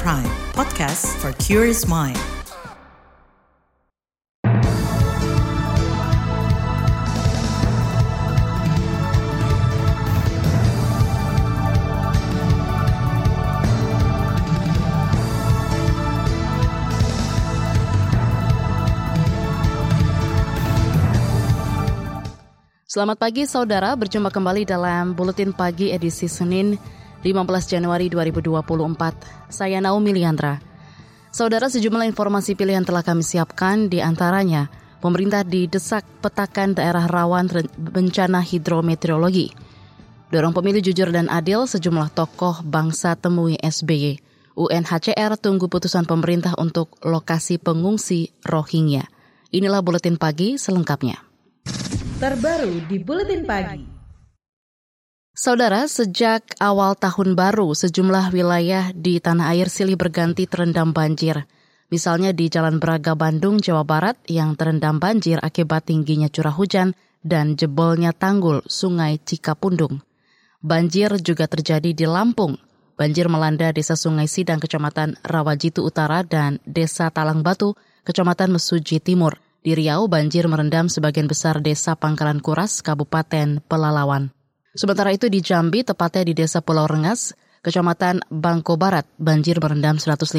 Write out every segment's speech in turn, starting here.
Prime, podcast for curious mind. Selamat pagi saudara, berjumpa kembali dalam Buletin Pagi edisi Senin 15 Januari 2024. Saya Naomi Liandra. Saudara, sejumlah informasi pilihan telah kami siapkan, di antaranya pemerintah didesak petakan daerah rawan bencana hidrometeorologi. Dorong pemilu jujur dan adil, sejumlah tokoh bangsa temui SBY. UNHCR tunggu putusan pemerintah untuk lokasi pengungsi Rohingya. Inilah Buletin Pagi selengkapnya terbaru di Buletin Pagi. Saudara, sejak awal tahun baru, sejumlah wilayah di tanah air silih berganti terendam banjir. Misalnya di Jalan Braga Bandung, Jawa Barat yang terendam banjir akibat tingginya curah hujan dan jebolnya tanggul Sungai Cikapundung. Banjir juga terjadi di Lampung. Banjir melanda Desa Sungai Sidang, Kecamatan Rawajitu Utara dan Desa Talang Batu, Kecamatan Mesuji Timur. Di Riau, banjir merendam sebagian besar desa Pangkalan Kuras, Kabupaten Pelalawan. Sementara itu di Jambi, tepatnya di desa Pulau Rengas, Kecamatan Bangko Barat, banjir merendam 150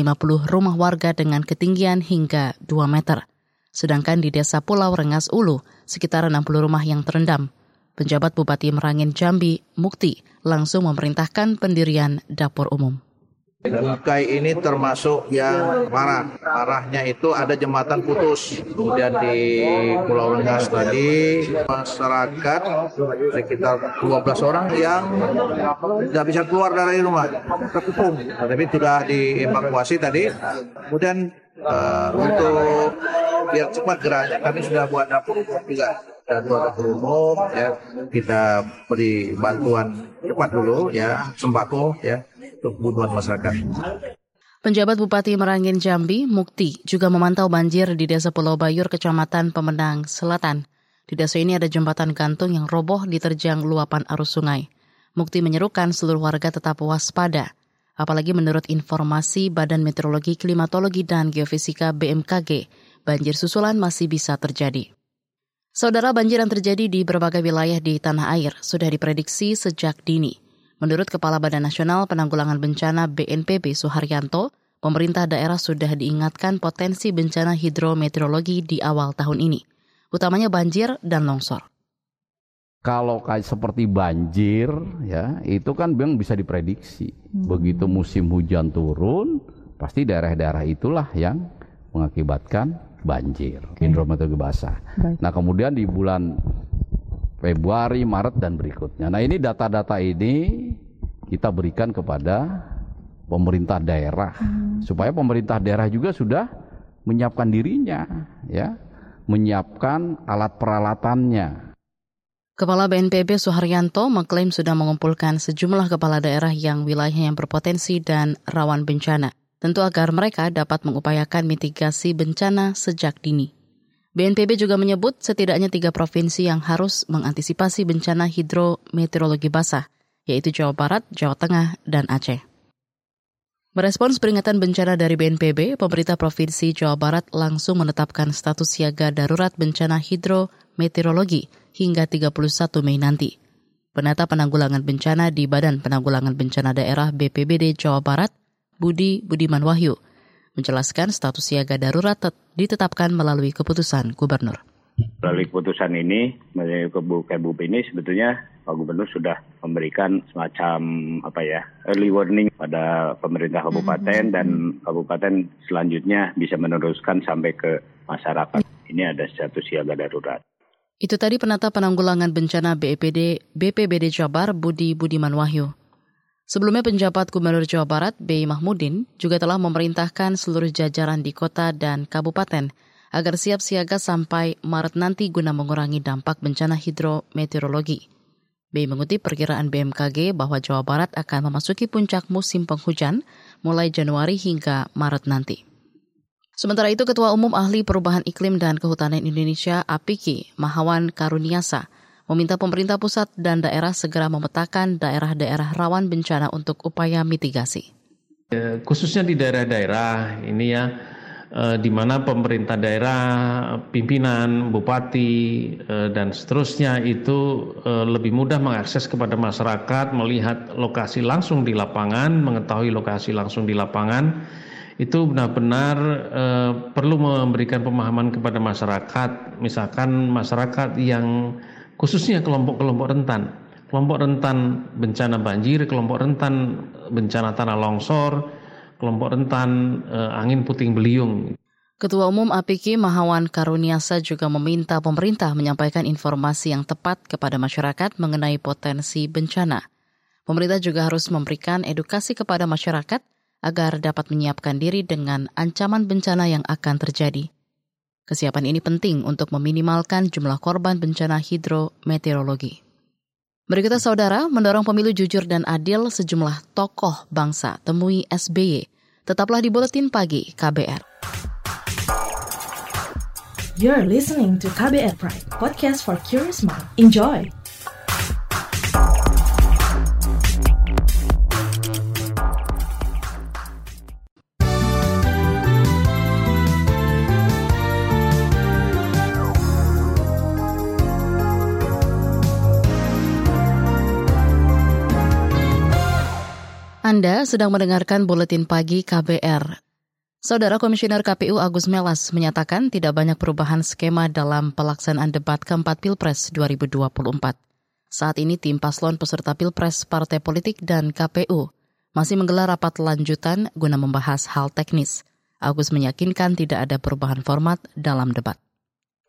rumah warga dengan ketinggian hingga 2 meter. Sedangkan di desa Pulau Rengas Ulu, sekitar 60 rumah yang terendam. Penjabat Bupati Merangin Jambi, Mukti, langsung memerintahkan pendirian dapur umum. Bukai ini termasuk yang parah. Parahnya itu ada jembatan putus. Kemudian di Pulau Rengas tadi masyarakat sekitar 12 orang yang tidak bisa keluar dari rumah, terkepung. Tapi sudah dievakuasi tadi. Kemudian uh, untuk biar cepat geraknya kami sudah buat dapur juga dan dapur umum ya kita beri bantuan cepat dulu ya sembako ya kebutuhan masyarakat. Penjabat Bupati Merangin Jambi, Mukti, juga memantau banjir di Desa Pulau Bayur, Kecamatan Pemenang Selatan. Di desa ini ada jembatan gantung yang roboh diterjang luapan arus sungai. Mukti menyerukan seluruh warga tetap waspada, apalagi menurut informasi Badan Meteorologi, Klimatologi, dan Geofisika BMKG, banjir susulan masih bisa terjadi. Saudara banjir yang terjadi di berbagai wilayah di tanah air sudah diprediksi sejak dini. Menurut Kepala Badan Nasional Penanggulangan Bencana BNPB Suharyanto, pemerintah daerah sudah diingatkan potensi bencana hidrometeorologi di awal tahun ini, utamanya banjir dan longsor. Kalau kayak seperti banjir, ya itu kan memang bisa diprediksi. Hmm. Begitu musim hujan turun, pasti daerah-daerah itulah yang mengakibatkan banjir, okay. hidrometeorologi basah. Baik. Nah kemudian di bulan Februari, Maret dan berikutnya. Nah ini data-data ini kita berikan kepada pemerintah daerah hmm. supaya pemerintah daerah juga sudah menyiapkan dirinya ya, menyiapkan alat peralatannya. Kepala BNPB Suharyanto mengklaim sudah mengumpulkan sejumlah kepala daerah yang wilayahnya yang berpotensi dan rawan bencana, tentu agar mereka dapat mengupayakan mitigasi bencana sejak dini. BNPB juga menyebut setidaknya tiga provinsi yang harus mengantisipasi bencana hidrometeorologi basah, yaitu Jawa Barat, Jawa Tengah, dan Aceh. Merespons peringatan bencana dari BNPB, pemerintah Provinsi Jawa Barat langsung menetapkan status siaga darurat bencana hidrometeorologi hingga 31 Mei nanti. Penata penanggulangan bencana di Badan Penanggulangan Bencana Daerah BPBD Jawa Barat, Budi Budiman Wahyu, menjelaskan status siaga darurat ditetapkan melalui keputusan gubernur. Melalui keputusan ini, melalui kebukaan ini sebetulnya Pak Gubernur sudah memberikan semacam apa ya early warning pada pemerintah kabupaten mm-hmm. dan kabupaten selanjutnya bisa meneruskan sampai ke masyarakat. Ini ada status siaga darurat. Itu tadi penata penanggulangan bencana BPD BPBD Jabar Budi Budiman Wahyu. Sebelumnya penjabat Gubernur Jawa Barat, B. Mahmudin, juga telah memerintahkan seluruh jajaran di kota dan kabupaten agar siap siaga sampai Maret nanti guna mengurangi dampak bencana hidrometeorologi. B mengutip perkiraan BMKG bahwa Jawa Barat akan memasuki puncak musim penghujan mulai Januari hingga Maret nanti. Sementara itu, Ketua Umum Ahli Perubahan Iklim dan Kehutanan Indonesia, APIKI, Mahawan Karuniasa, meminta pemerintah pusat dan daerah segera memetakan daerah-daerah rawan bencana untuk upaya mitigasi. khususnya di daerah-daerah ini ya eh, di mana pemerintah daerah, pimpinan, bupati eh, dan seterusnya itu eh, lebih mudah mengakses kepada masyarakat, melihat lokasi langsung di lapangan, mengetahui lokasi langsung di lapangan itu benar-benar perlu memberikan pemahaman kepada masyarakat, misalkan masyarakat yang khususnya kelompok-kelompok rentan, kelompok rentan bencana banjir, kelompok rentan bencana tanah longsor, kelompok rentan eh, angin puting beliung. Ketua Umum APIKI Mahawan Karuniasa juga meminta pemerintah menyampaikan informasi yang tepat kepada masyarakat mengenai potensi bencana. Pemerintah juga harus memberikan edukasi kepada masyarakat agar dapat menyiapkan diri dengan ancaman bencana yang akan terjadi. Kesiapan ini penting untuk meminimalkan jumlah korban bencana hidrometeorologi. Berikutnya saudara, mendorong pemilu jujur dan adil sejumlah tokoh bangsa temui SBY. Tetaplah di Buletin Pagi KBR. You're listening to KBR Pride, podcast for curious mind. Enjoy! Anda sedang mendengarkan buletin pagi KBR. Saudara Komisioner KPU Agus Melas menyatakan tidak banyak perubahan skema dalam pelaksanaan debat keempat Pilpres 2024. Saat ini tim paslon peserta Pilpres Partai Politik dan KPU masih menggelar rapat lanjutan guna membahas hal teknis. Agus meyakinkan tidak ada perubahan format dalam debat.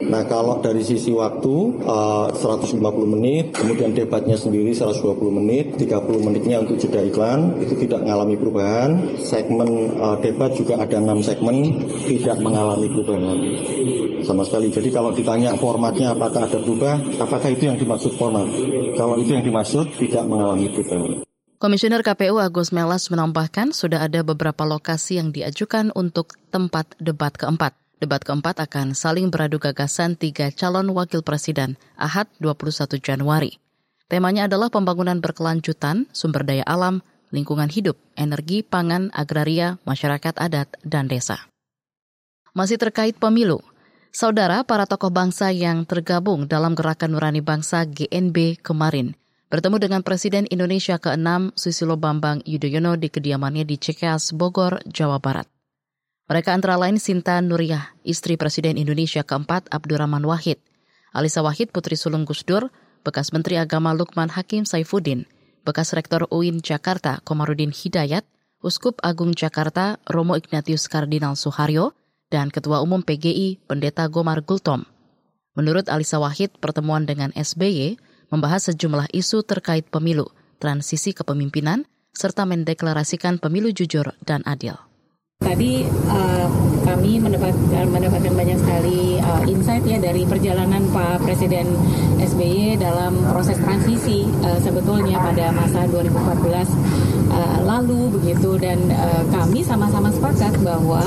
Nah kalau dari sisi waktu uh, 150 menit, kemudian debatnya sendiri 120 menit, 30 menitnya untuk jeda iklan, itu tidak mengalami perubahan. Segmen uh, debat juga ada 6 segmen, tidak mengalami perubahan sama sekali. Jadi kalau ditanya formatnya apakah ada berubah, apakah itu yang dimaksud format? Kalau itu yang dimaksud tidak mengalami perubahan. Komisioner KPU Agus Melas menambahkan sudah ada beberapa lokasi yang diajukan untuk tempat debat keempat. Debat keempat akan saling beradu gagasan tiga calon wakil presiden Ahad 21 Januari. Temanya adalah pembangunan berkelanjutan, sumber daya alam, lingkungan hidup, energi, pangan, agraria, masyarakat adat, dan desa. Masih terkait pemilu, saudara para tokoh bangsa yang tergabung dalam Gerakan Nurani Bangsa GNB kemarin bertemu dengan Presiden Indonesia ke-6 Susilo Bambang Yudhoyono di kediamannya di Cikeas, Bogor, Jawa Barat. Mereka antara lain Sinta Nuriyah, istri Presiden Indonesia keempat Abdurrahman Wahid, Alisa Wahid putri sulung Gus Dur, bekas Menteri Agama Lukman Hakim Saifuddin, bekas Rektor UIN Jakarta Komarudin Hidayat, Uskup Agung Jakarta Romo Ignatius Kardinal Suharyo, dan Ketua Umum PGI Pendeta Gomar Gultom. Menurut Alisa Wahid, pertemuan dengan SBY membahas sejumlah isu terkait pemilu, transisi kepemimpinan, serta mendeklarasikan pemilu jujur dan adil. Tadi uh, kami mendapatkan mendapatkan banyak sekali uh, insight ya dari perjalanan Pak Presiden SBY dalam proses transisi uh, sebetulnya pada masa 2014 uh, lalu begitu. Dan uh, kami sama-sama sepakat bahwa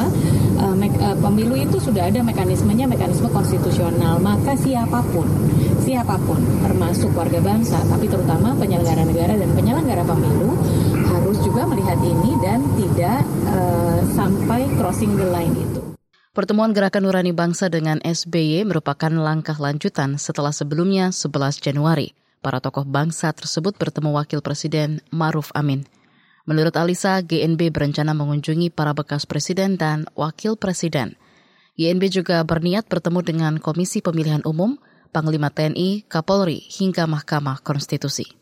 uh, uh, pemilu itu sudah ada mekanismenya mekanisme konstitusional. Maka siapa pun siapa pun termasuk warga bangsa tapi terutama penyelenggara negara dan penyelenggara pemilu harus juga melihat ini dan tidak uh, sampai crossing the line itu. Pertemuan Gerakan Nurani Bangsa dengan SBY merupakan langkah lanjutan setelah sebelumnya 11 Januari. Para tokoh bangsa tersebut bertemu Wakil Presiden Maruf Amin. Menurut Alisa, GNB berencana mengunjungi para bekas presiden dan wakil presiden. GNB juga berniat bertemu dengan Komisi Pemilihan Umum, Panglima TNI, Kapolri, hingga Mahkamah Konstitusi.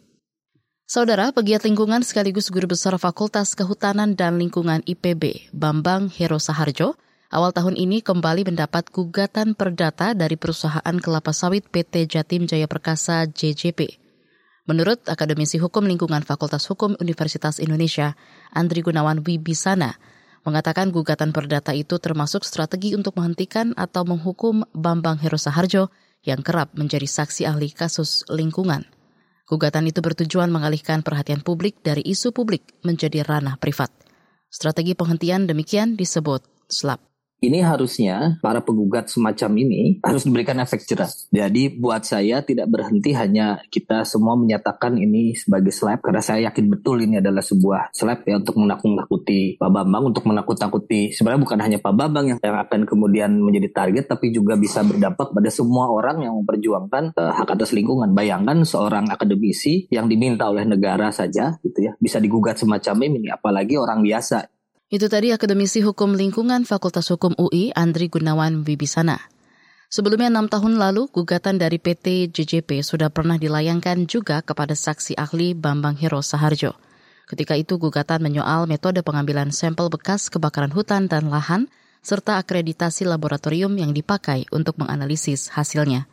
Saudara, pegiat lingkungan sekaligus guru besar Fakultas Kehutanan dan Lingkungan IPB, Bambang Hero Saharjo, awal tahun ini kembali mendapat gugatan perdata dari perusahaan kelapa sawit PT Jatim Jaya Perkasa JJP. Menurut Akademisi Hukum Lingkungan Fakultas Hukum Universitas Indonesia, Andri Gunawan Wibisana, mengatakan gugatan perdata itu termasuk strategi untuk menghentikan atau menghukum Bambang Hero Saharjo yang kerap menjadi saksi ahli kasus lingkungan. Gugatan itu bertujuan mengalihkan perhatian publik dari isu publik menjadi ranah privat. Strategi penghentian demikian disebut SLAP. Ini harusnya para penggugat semacam ini harus diberikan efek jerah. Jadi buat saya tidak berhenti hanya kita semua menyatakan ini sebagai slap karena saya yakin betul ini adalah sebuah slap ya untuk menakut-nakuti Pak Bambang untuk menakut-nakuti sebenarnya bukan hanya Pak Bambang yang, akan kemudian menjadi target tapi juga bisa berdampak pada semua orang yang memperjuangkan uh, hak atas lingkungan. Bayangkan seorang akademisi yang diminta oleh negara saja gitu ya bisa digugat semacam ini apalagi orang biasa itu tadi akademisi hukum lingkungan Fakultas Hukum UI Andri Gunawan Wibisana. Sebelumnya enam tahun lalu, gugatan dari PT JJP sudah pernah dilayangkan juga kepada saksi ahli Bambang Hero Saharjo. Ketika itu gugatan menyoal metode pengambilan sampel bekas kebakaran hutan dan lahan, serta akreditasi laboratorium yang dipakai untuk menganalisis hasilnya.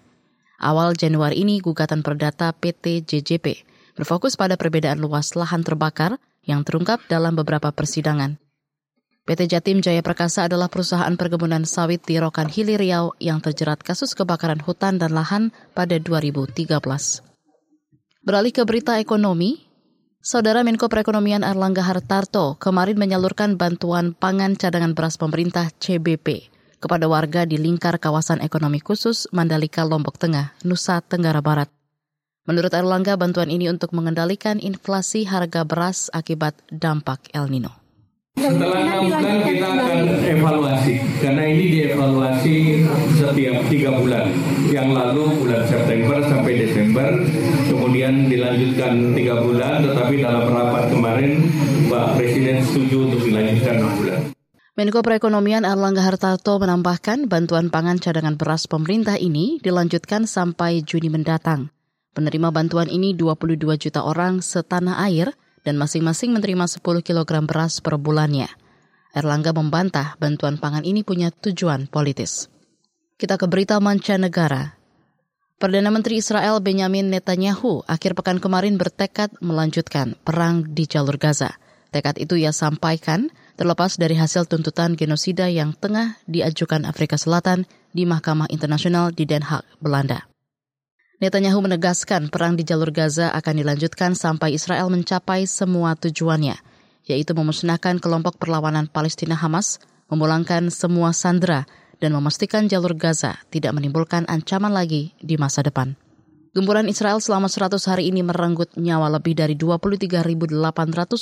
Awal Januari ini gugatan perdata PT JJP berfokus pada perbedaan luas lahan terbakar yang terungkap dalam beberapa persidangan. PT Jatim Jaya Perkasa adalah perusahaan perkebunan sawit di Rokan Hilir Riau yang terjerat kasus kebakaran hutan dan lahan pada 2013. Beralih ke berita ekonomi, Saudara Menko Perekonomian Erlangga Hartarto kemarin menyalurkan bantuan pangan cadangan beras pemerintah CBP kepada warga di lingkar kawasan ekonomi khusus Mandalika Lombok Tengah, Nusa Tenggara Barat. Menurut Erlangga, bantuan ini untuk mengendalikan inflasi harga beras akibat dampak El Nino. Setelah enam bulan kita akan evaluasi karena ini dievaluasi setiap tiga bulan. Yang lalu bulan September sampai Desember, kemudian dilanjutkan tiga bulan, tetapi dalam rapat kemarin Pak Presiden setuju untuk dilanjutkan enam bulan. Menko Perekonomian Erlangga Hartarto menambahkan bantuan pangan cadangan beras pemerintah ini dilanjutkan sampai Juni mendatang. Penerima bantuan ini 22 juta orang setanah air dan masing-masing menerima 10 kg beras per bulannya. Erlangga membantah bantuan pangan ini punya tujuan politis. Kita ke berita mancanegara. Perdana Menteri Israel Benjamin Netanyahu akhir pekan kemarin bertekad melanjutkan perang di jalur Gaza. Tekad itu ia sampaikan terlepas dari hasil tuntutan genosida yang tengah diajukan Afrika Selatan di Mahkamah Internasional di Den Haag, Belanda. Netanyahu menegaskan perang di jalur Gaza akan dilanjutkan sampai Israel mencapai semua tujuannya, yaitu memusnahkan kelompok perlawanan Palestina Hamas, memulangkan semua sandera, dan memastikan jalur Gaza tidak menimbulkan ancaman lagi di masa depan. Gempuran Israel selama 100 hari ini merenggut nyawa lebih dari 23.800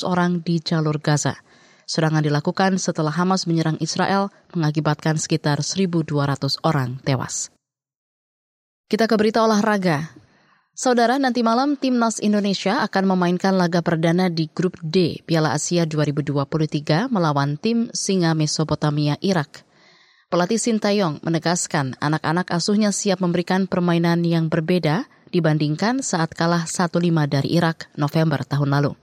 orang di jalur Gaza. Serangan dilakukan setelah Hamas menyerang Israel mengakibatkan sekitar 1.200 orang tewas. Kita ke berita olahraga. Saudara, nanti malam timnas Indonesia akan memainkan laga perdana di Grup D Piala Asia 2023 melawan tim Singa Mesopotamia Irak. Pelatih Sintayong menegaskan anak-anak asuhnya siap memberikan permainan yang berbeda dibandingkan saat kalah 1-5 dari Irak November tahun lalu.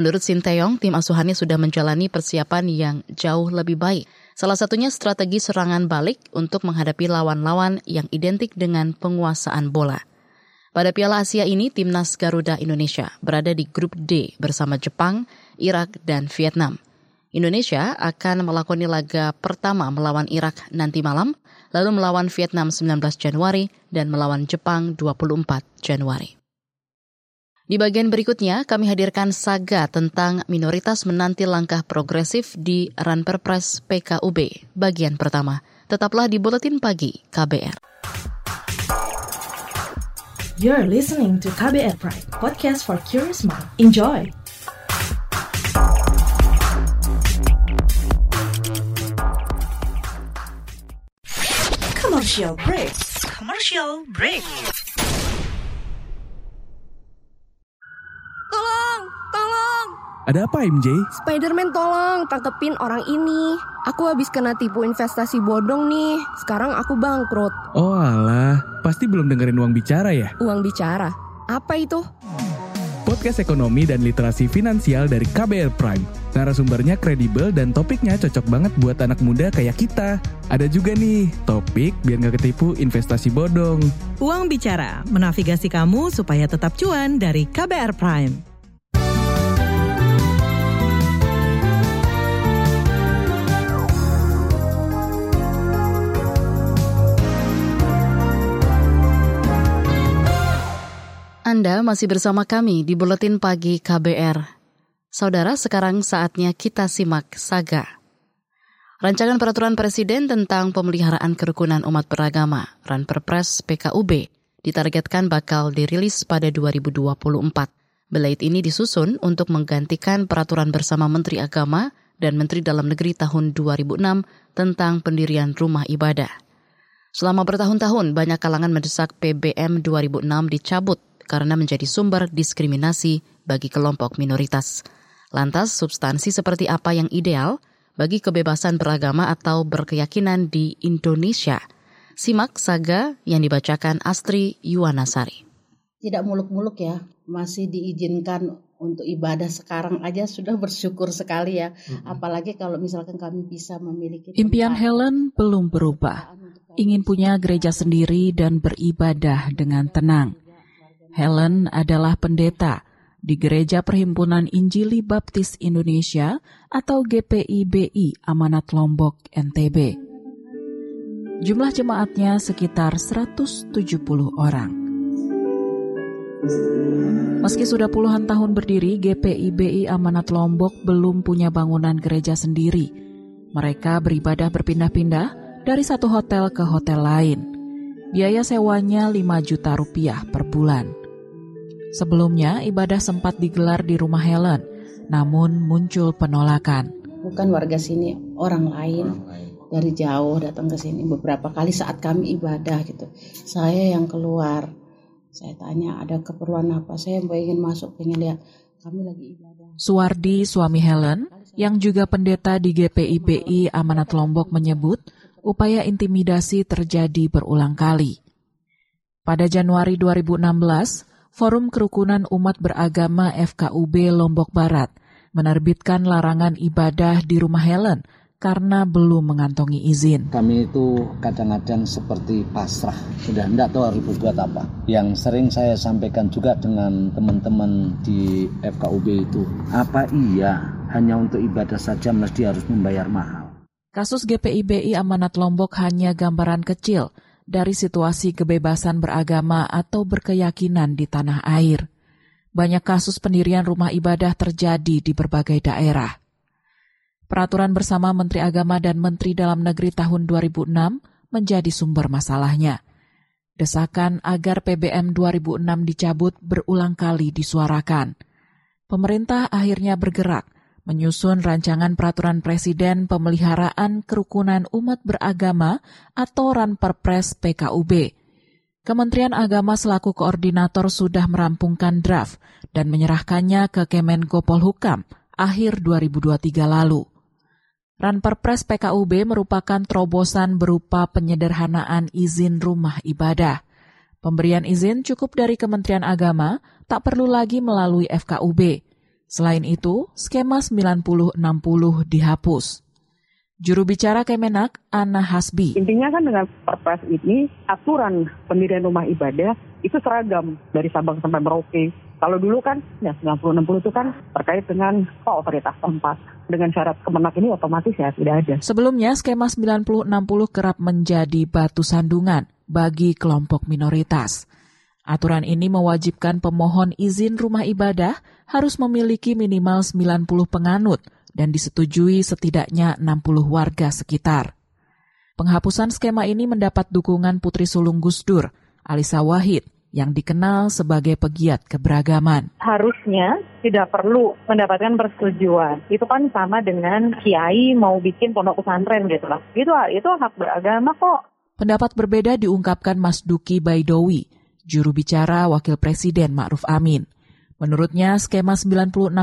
Menurut Sinteyong, tim asuhannya sudah menjalani persiapan yang jauh lebih baik. Salah satunya strategi serangan balik untuk menghadapi lawan-lawan yang identik dengan penguasaan bola. Pada Piala Asia ini, timnas Garuda Indonesia berada di grup D bersama Jepang, Irak, dan Vietnam. Indonesia akan melakoni laga pertama melawan Irak nanti malam, lalu melawan Vietnam 19 Januari dan melawan Jepang 24 Januari. Di bagian berikutnya, kami hadirkan saga tentang minoritas menanti langkah progresif di Ranperpres PKUB, bagian pertama. Tetaplah di Buletin Pagi KBR. You're listening to KBR Pride, podcast for curious mind. Enjoy! Commercial break. Commercial break. Ada apa MJ? Spiderman tolong tangkepin orang ini. Aku habis kena tipu investasi bodong nih. Sekarang aku bangkrut. Oh alah, pasti belum dengerin uang bicara ya? Uang bicara? Apa itu? Podcast ekonomi dan literasi finansial dari KBR Prime. Narasumbernya kredibel dan topiknya cocok banget buat anak muda kayak kita. Ada juga nih, topik biar nggak ketipu investasi bodong. Uang Bicara, menavigasi kamu supaya tetap cuan dari KBR Prime. Anda masih bersama kami di Buletin Pagi KBR. Saudara, sekarang saatnya kita simak Saga. Rancangan Peraturan Presiden tentang Pemeliharaan Kerukunan Umat Beragama, Ranperpres PKUB, ditargetkan bakal dirilis pada 2024. Belait ini disusun untuk menggantikan peraturan bersama Menteri Agama dan Menteri Dalam Negeri tahun 2006 tentang pendirian rumah ibadah. Selama bertahun-tahun, banyak kalangan mendesak PBM 2006 dicabut karena menjadi sumber diskriminasi bagi kelompok minoritas. Lantas, substansi seperti apa yang ideal – bagi kebebasan beragama atau berkeyakinan di Indonesia. Simak saga yang dibacakan Astri Yuwanasari. Tidak muluk-muluk ya, masih diizinkan untuk ibadah sekarang aja sudah bersyukur sekali ya. Apalagi kalau misalkan kami bisa memiliki Impian Helen belum berubah. Ingin punya gereja sendiri dan beribadah dengan tenang. Helen adalah pendeta di Gereja Perhimpunan Injili Baptis Indonesia atau GPIBI Amanat Lombok NTB. Jumlah jemaatnya sekitar 170 orang. Meski sudah puluhan tahun berdiri, GPIBI Amanat Lombok belum punya bangunan gereja sendiri. Mereka beribadah berpindah-pindah dari satu hotel ke hotel lain. Biaya sewanya 5 juta rupiah per bulan. Sebelumnya, ibadah sempat digelar di rumah Helen, namun muncul penolakan. Bukan warga sini, orang lain dari jauh datang ke sini beberapa kali saat kami ibadah gitu. Saya yang keluar, saya tanya ada keperluan apa, saya ingin masuk, pengen lihat kami lagi ibadah. Suwardi, suami Helen, yang juga pendeta di GPIBI Amanat Lombok menyebut, upaya intimidasi terjadi berulang kali. Pada Januari 2016, Forum Kerukunan Umat Beragama FKUB Lombok Barat menerbitkan larangan ibadah di rumah Helen karena belum mengantongi izin. Kami itu kadang-kadang seperti pasrah, sudah tidak tahu harus berbuat apa. Yang sering saya sampaikan juga dengan teman-teman di FKUB itu, apa iya hanya untuk ibadah saja mesti harus membayar mahal? Kasus GPIBI Amanat Lombok hanya gambaran kecil dari situasi kebebasan beragama atau berkeyakinan di tanah air. Banyak kasus pendirian rumah ibadah terjadi di berbagai daerah. Peraturan bersama Menteri Agama dan Menteri Dalam Negeri tahun 2006 menjadi sumber masalahnya. Desakan agar PBM 2006 dicabut berulang kali disuarakan. Pemerintah akhirnya bergerak menyusun rancangan peraturan presiden pemeliharaan kerukunan umat beragama atau Ranperpres PKUB. Kementerian Agama selaku koordinator sudah merampungkan draft dan menyerahkannya ke Kemenko Polhukam akhir 2023 lalu. Ranperpres PKUB merupakan terobosan berupa penyederhanaan izin rumah ibadah. Pemberian izin cukup dari Kementerian Agama, tak perlu lagi melalui FKUB Selain itu, skema 90-60 dihapus. Juru bicara Kemenak, Ana Hasbi. Intinya kan dengan perpres ini, aturan pendirian rumah ibadah itu seragam dari Sabang sampai Merauke. Kalau dulu kan, ya 90-60 itu kan terkait dengan oh, otoritas tempat. Dengan syarat kemenak ini otomatis ya tidak ada. Sebelumnya, skema 90-60 kerap menjadi batu sandungan bagi kelompok minoritas. Aturan ini mewajibkan pemohon izin rumah ibadah harus memiliki minimal 90 penganut dan disetujui setidaknya 60 warga sekitar. Penghapusan skema ini mendapat dukungan Putri Sulung Gus Dur, Alisa Wahid, yang dikenal sebagai pegiat keberagaman. Harusnya tidak perlu mendapatkan persetujuan. Itu kan sama dengan kiai mau bikin pondok pesantren gitu lah. Itu itu hak beragama kok. Pendapat berbeda diungkapkan Mas Duki Baidowi, juru bicara Wakil Presiden Ma'ruf Amin. Menurutnya skema 90-60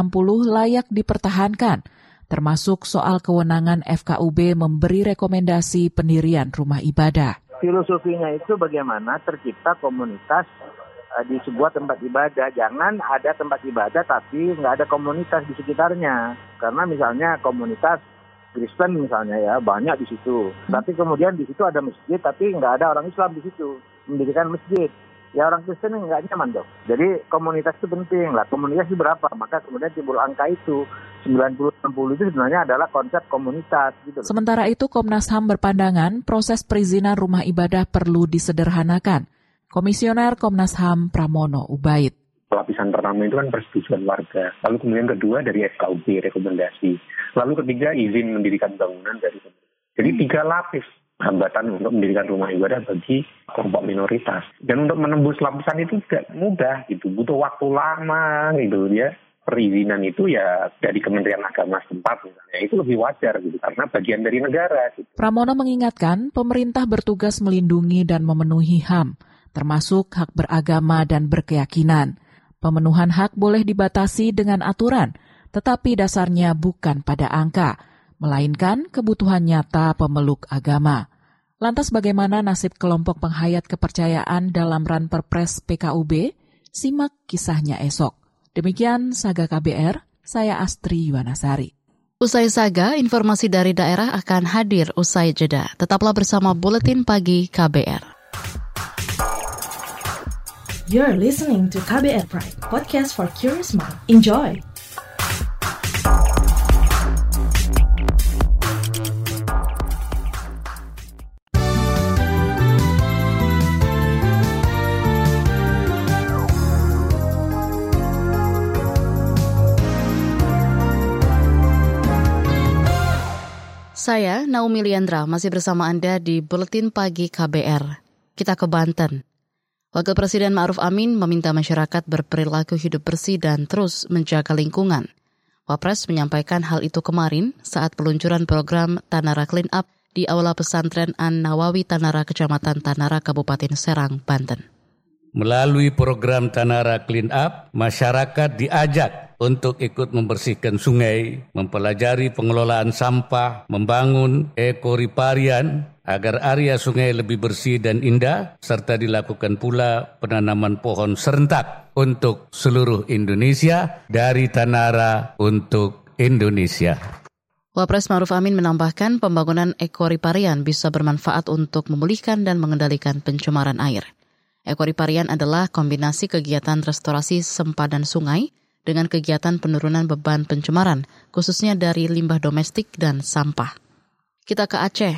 layak dipertahankan, termasuk soal kewenangan FKUB memberi rekomendasi pendirian rumah ibadah. Filosofinya itu bagaimana tercipta komunitas eh, di sebuah tempat ibadah. Jangan ada tempat ibadah tapi nggak ada komunitas di sekitarnya. Karena misalnya komunitas Kristen misalnya ya banyak di situ. Tapi kemudian di situ ada masjid tapi nggak ada orang Islam di situ mendirikan masjid ya orang Kristen nggak nyaman dong. Jadi komunitas itu penting lah. Komunitas itu berapa? Maka kemudian timbul angka itu 90-60 itu sebenarnya adalah konsep komunitas. Gitu. Sementara itu Komnas HAM berpandangan proses perizinan rumah ibadah perlu disederhanakan. Komisioner Komnas HAM Pramono Ubaid. Lapisan pertama itu kan persetujuan warga. Lalu kemudian kedua dari FKUB rekomendasi. Lalu ketiga izin mendirikan bangunan dari pemerintah Jadi tiga lapis hambatan untuk mendirikan rumah ibadah bagi kelompok minoritas. Dan untuk menembus lapisan itu tidak mudah gitu, butuh waktu lama gitu ya. Perizinan itu ya dari Kementerian Agama setempat misalnya itu lebih wajar gitu karena bagian dari negara. Gitu. Pramono mengingatkan pemerintah bertugas melindungi dan memenuhi HAM, termasuk hak beragama dan berkeyakinan. Pemenuhan hak boleh dibatasi dengan aturan, tetapi dasarnya bukan pada angka, melainkan kebutuhan nyata pemeluk agama. Lantas bagaimana nasib kelompok penghayat kepercayaan dalam Ranperpres PKUB? Simak kisahnya esok. Demikian Saga KBR, saya Astri Yuwanasari. Usai Saga, informasi dari daerah akan hadir usai jeda. Tetaplah bersama Buletin Pagi KBR. You're listening to KBR Pride, podcast for curious mind. Enjoy! Saya Naomi Liandra masih bersama Anda di Buletin Pagi KBR. Kita ke Banten. Wakil Presiden Ma'ruf Amin meminta masyarakat berperilaku hidup bersih dan terus menjaga lingkungan. Wapres menyampaikan hal itu kemarin saat peluncuran program Tanara Clean Up di Aula Pesantren An Nawawi Tanara Kecamatan Tanara Kabupaten Serang, Banten. Melalui program Tanara Clean Up, masyarakat diajak untuk ikut membersihkan sungai, mempelajari pengelolaan sampah, membangun ekoriparian agar area sungai lebih bersih dan indah, serta dilakukan pula penanaman pohon serentak untuk seluruh Indonesia dari Tanara untuk Indonesia. Wapres Maruf Amin menambahkan pembangunan ekoriparian bisa bermanfaat untuk memulihkan dan mengendalikan pencemaran air. Ekoriparian adalah kombinasi kegiatan restorasi sempadan sungai, dengan kegiatan penurunan beban pencemaran, khususnya dari limbah domestik dan sampah. Kita ke Aceh.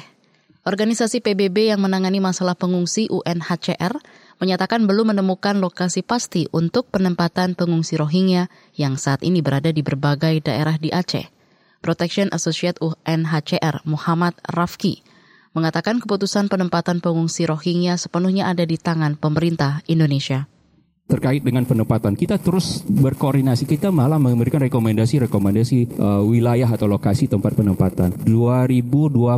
Organisasi PBB yang menangani masalah pengungsi UNHCR menyatakan belum menemukan lokasi pasti untuk penempatan pengungsi Rohingya yang saat ini berada di berbagai daerah di Aceh. Protection Associate UNHCR Muhammad Rafki mengatakan keputusan penempatan pengungsi Rohingya sepenuhnya ada di tangan pemerintah Indonesia terkait dengan penempatan. Kita terus berkoordinasi. Kita malah memberikan rekomendasi-rekomendasi uh, wilayah atau lokasi tempat penempatan. 2021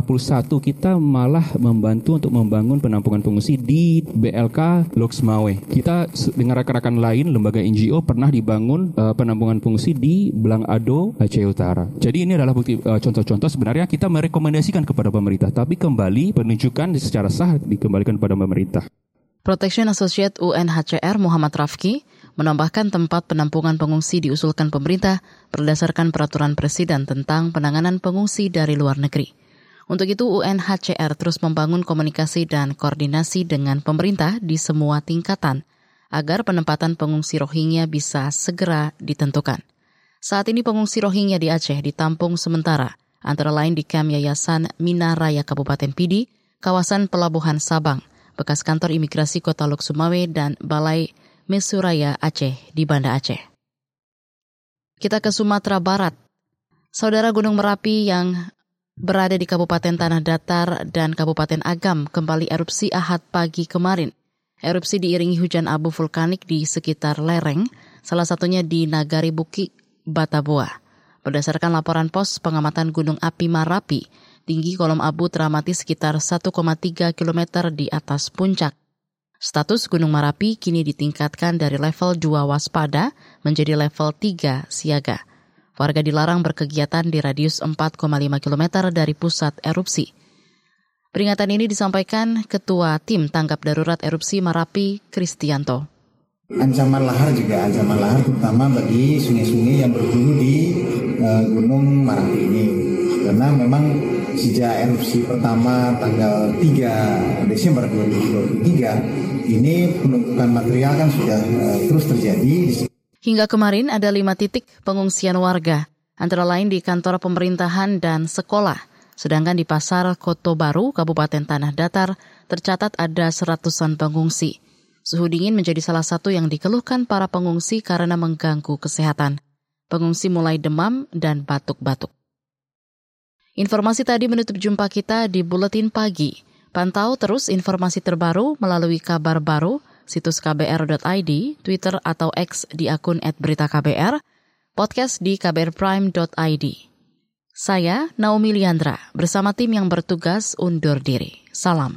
kita malah membantu untuk membangun penampungan pengungsi di BLK Loksmawe kita dengan rekan-rekan lain lembaga NGO pernah dibangun uh, penampungan pengungsi di Belang Ado Aceh Utara. Jadi ini adalah bukti uh, contoh-contoh. Sebenarnya kita merekomendasikan kepada pemerintah tapi kembali penunjukan secara sah dikembalikan kepada pemerintah Protection Associate UNHCR Muhammad Rafki menambahkan tempat penampungan pengungsi diusulkan pemerintah berdasarkan peraturan presiden tentang penanganan pengungsi dari luar negeri. Untuk itu UNHCR terus membangun komunikasi dan koordinasi dengan pemerintah di semua tingkatan agar penempatan pengungsi Rohingya bisa segera ditentukan. Saat ini pengungsi Rohingya di Aceh ditampung sementara, antara lain di kamp Yayasan Minaraya Kabupaten Pidi, kawasan Pelabuhan Sabang, bekas kantor imigrasi Kota Lok Sumawe dan Balai Mesuraya Aceh di Banda Aceh. Kita ke Sumatera Barat. Saudara Gunung Merapi yang berada di Kabupaten Tanah Datar dan Kabupaten Agam kembali erupsi Ahad pagi kemarin. Erupsi diiringi hujan abu vulkanik di sekitar lereng, salah satunya di Nagari Buki, Bataboa. Berdasarkan laporan pos pengamatan Gunung Api Marapi, tinggi kolom abu teramati sekitar 1,3 km di atas puncak. Status Gunung Marapi kini ditingkatkan dari level 2 waspada menjadi level 3 siaga. Warga dilarang berkegiatan di radius 4,5 km dari pusat erupsi. Peringatan ini disampaikan Ketua Tim Tanggap Darurat Erupsi Marapi, Kristianto. Ancaman lahar juga ancaman lahar terutama bagi sungai-sungai yang berhulu di uh, Gunung Marapi ini. Karena memang sejak erupsi pertama tanggal 3 Desember 2023 ini penumpukan material kan sudah uh, terus terjadi. Hingga kemarin ada lima titik pengungsian warga, antara lain di kantor pemerintahan dan sekolah. Sedangkan di Pasar Koto Baru, Kabupaten Tanah Datar, tercatat ada seratusan pengungsi. Suhu dingin menjadi salah satu yang dikeluhkan para pengungsi karena mengganggu kesehatan. Pengungsi mulai demam dan batuk-batuk. Informasi tadi menutup jumpa kita di Buletin Pagi. Pantau terus informasi terbaru melalui kabar baru, situs kbr.id, Twitter atau X di akun @beritaKBR, podcast di kbrprime.id. Saya Naomi Liandra bersama tim yang bertugas undur diri. Salam.